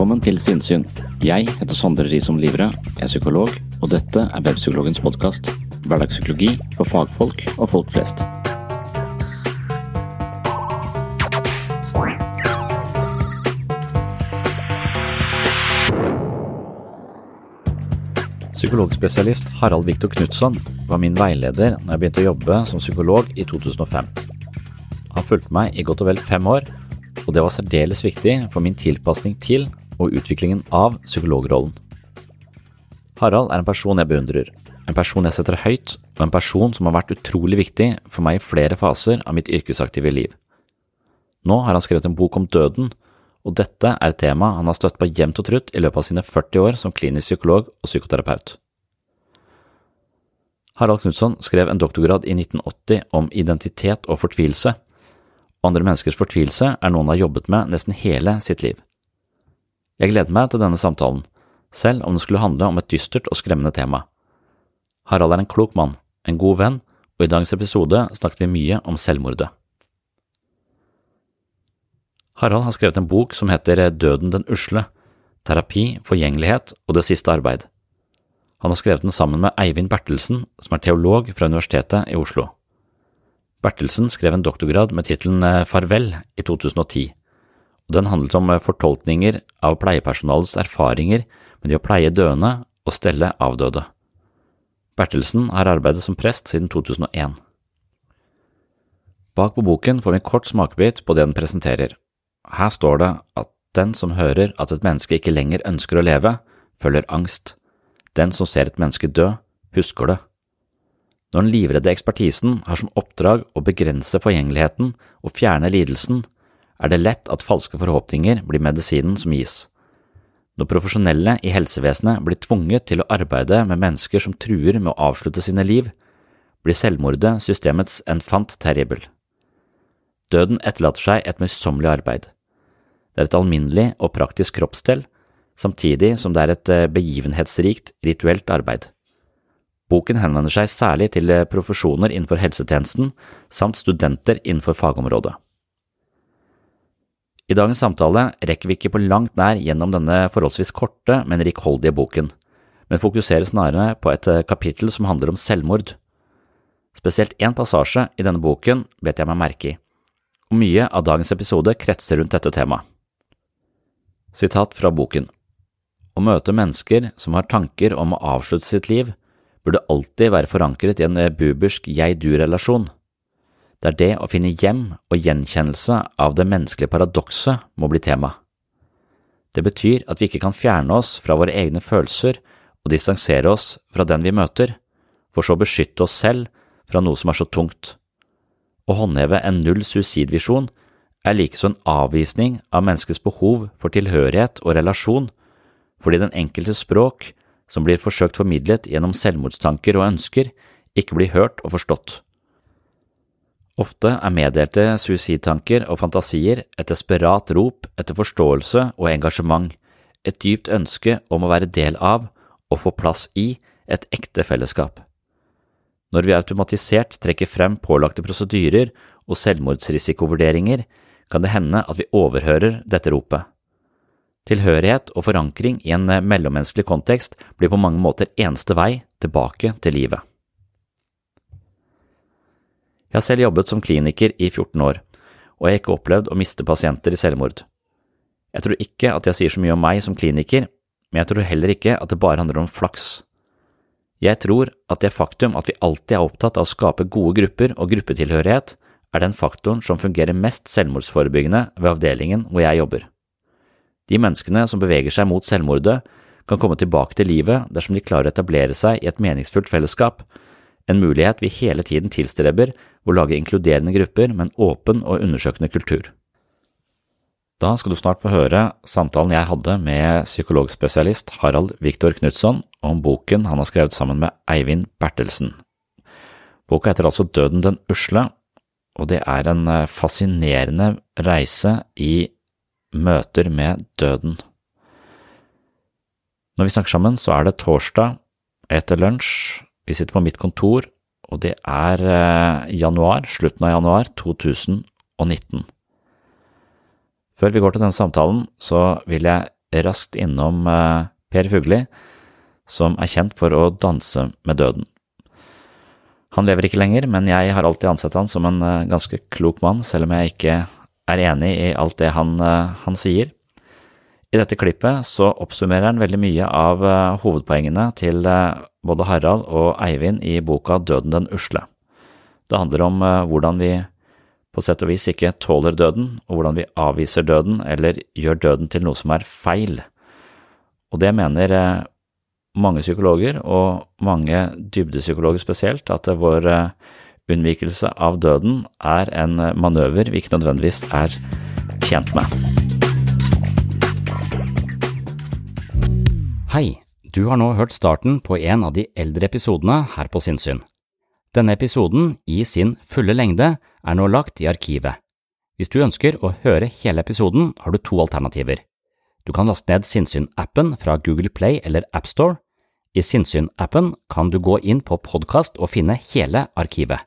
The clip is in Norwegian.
Velkommen til Sinnsyn. Jeg heter Sondre Risom Livre, jeg er psykolog, og dette er Webpsykologens podkast. Hverdagspsykologi for fagfolk og folk flest. Psykologspesialist Harald Viktor Knutson var min veileder når jeg begynte å jobbe som psykolog i 2005. Han fulgte meg i godt og vel fem år, og det var særdeles viktig for min tilpasning til og utviklingen av psykologrollen. Harald er en person jeg beundrer, en person jeg setter høyt, og en person som har vært utrolig viktig for meg i flere faser av mitt yrkesaktive liv. Nå har han skrevet en bok om døden, og dette er et tema han har støtt på jevnt og trutt i løpet av sine 40 år som klinisk psykolog og psykoterapeut. Harald Knutson skrev en doktorgrad i 1980 om identitet og fortvilelse. Andre menneskers fortvilelse er noe han har jobbet med nesten hele sitt liv. Jeg gleder meg til denne samtalen, selv om den skulle handle om et dystert og skremmende tema. Harald er en klok mann, en god venn, og i dagens episode snakket vi mye om selvmordet. Harald har skrevet en bok som heter Døden den usle – terapi, forgjengelighet og det siste arbeid. Han har skrevet den sammen med Eivind Bertelsen, som er teolog fra Universitetet i Oslo. Bertelsen skrev en doktorgrad med tittelen eh, Farvel i 2010, og den handlet om eh, fortolkninger av pleiepersonalets erfaringer med det å pleie døende og stelle avdøde. Bertelsen har arbeidet som prest siden 2001. Bak på boken får vi en kort smakebit på det den presenterer. Her står det at den som hører at et menneske ikke lenger ønsker å leve, føler angst. Den som ser et menneske dø, husker det. Når den livredde ekspertisen har som oppdrag å begrense forgjengeligheten og fjerne lidelsen, er det lett at falske forhåpninger blir medisinen som gis. Når profesjonelle i helsevesenet blir tvunget til å arbeide med mennesker som truer med å avslutte sine liv, blir selvmordet systemets enfant terrible. Døden etterlater seg et møysommelig arbeid. Det er et alminnelig og praktisk kroppsstell, samtidig som det er et eh, begivenhetsrikt, rituelt arbeid. Boken henvender seg særlig til eh, profesjoner innenfor helsetjenesten samt studenter innenfor fagområdet. I dagens samtale rekker vi ikke på langt nær gjennom denne forholdsvis korte, men rikholdige boken, men fokuserer snarere på et eh, kapittel som handler om selvmord. Spesielt én passasje i denne boken bet jeg meg merke i, og mye av dagens episode kretser rundt dette temaet. Sitat fra boken Å møte mennesker som har tanker om å avslutte sitt liv, burde alltid være forankret i en bubersk jeg-du-relasjon. Det er det å finne hjem og gjenkjennelse av det menneskelige paradokset må bli tema. Det betyr at vi ikke kan fjerne oss fra våre egne følelser og distansere oss fra den vi møter, for så å beskytte oss selv fra noe som er så tungt. Å håndheve en null suicidvisjon er likeså en avvisning av menneskets behov for tilhørighet og relasjon, fordi den enkeltes språk, som blir forsøkt formidlet gjennom selvmordstanker og ønsker, ikke blir hørt og forstått. Ofte er meddelte suicidtanker og fantasier et desperat rop etter forståelse og engasjement, et dypt ønske om å være del av og få plass i et ekte fellesskap. Når vi automatisert trekker frem pålagte prosedyrer og selvmordsrisikovurderinger, kan det hende at vi overhører dette ropet. Tilhørighet og forankring i en mellommenneskelig kontekst blir på mange måter eneste vei tilbake til livet. Jeg har selv jobbet som kliniker i 14 år, og jeg har ikke opplevd å miste pasienter i selvmord. Jeg tror ikke at jeg sier så mye om meg som kliniker, men jeg tror heller ikke at det bare handler om flaks. Jeg tror at det faktum at vi alltid er opptatt av å skape gode grupper og gruppetilhørighet, er den faktoren som fungerer mest selvmordsforebyggende ved avdelingen hvor jeg jobber. De menneskene som beveger seg mot selvmordet, kan komme tilbake til livet dersom de klarer å etablere seg i et meningsfullt fellesskap, en mulighet vi hele tiden tilstreber å lage inkluderende grupper med en åpen og undersøkende kultur. Da skal du snart få høre samtalen jeg hadde med psykologspesialist Harald Viktor Knutson om boken han har skrevet sammen med Eivind Bertelsen. Boka heter altså Døden den usle, og det er en eh, fascinerende reise i møter med døden. Når vi snakker sammen, så er det torsdag etter lunsj, vi sitter på mitt kontor, og det er eh, januar, slutten av januar 2019. Før vi går til denne samtalen, så vil jeg raskt innom eh, Per Fugli, som er kjent for å danse med døden. Han lever ikke lenger, men jeg har alltid ansett han som en uh, ganske klok mann, selv om jeg ikke er enig i alt det han, han sier. I dette klippet så oppsummerer han veldig mye av uh, hovedpoengene til både Harald og Eivind i boka Døden den usle. Det handler om hvordan vi på sett og vis ikke tåler døden, og hvordan vi avviser døden eller gjør døden til noe som er feil. Og det mener mange psykologer, og mange dybdepsykologer spesielt, at vår eh, unnvikelse av døden er en manøver vi ikke nødvendigvis er tjent med. Hei, du har nå hørt starten på en av de eldre episodene her på Sinnsyn. Denne episoden, i sin fulle lengde, er nå lagt i arkivet. Hvis du ønsker å høre hele episoden, har du to alternativer. Du kan laste ned Sinnsyn-appen fra Google Play eller AppStore. I Sinnsyn-appen kan du gå inn på podkast og finne hele arkivet.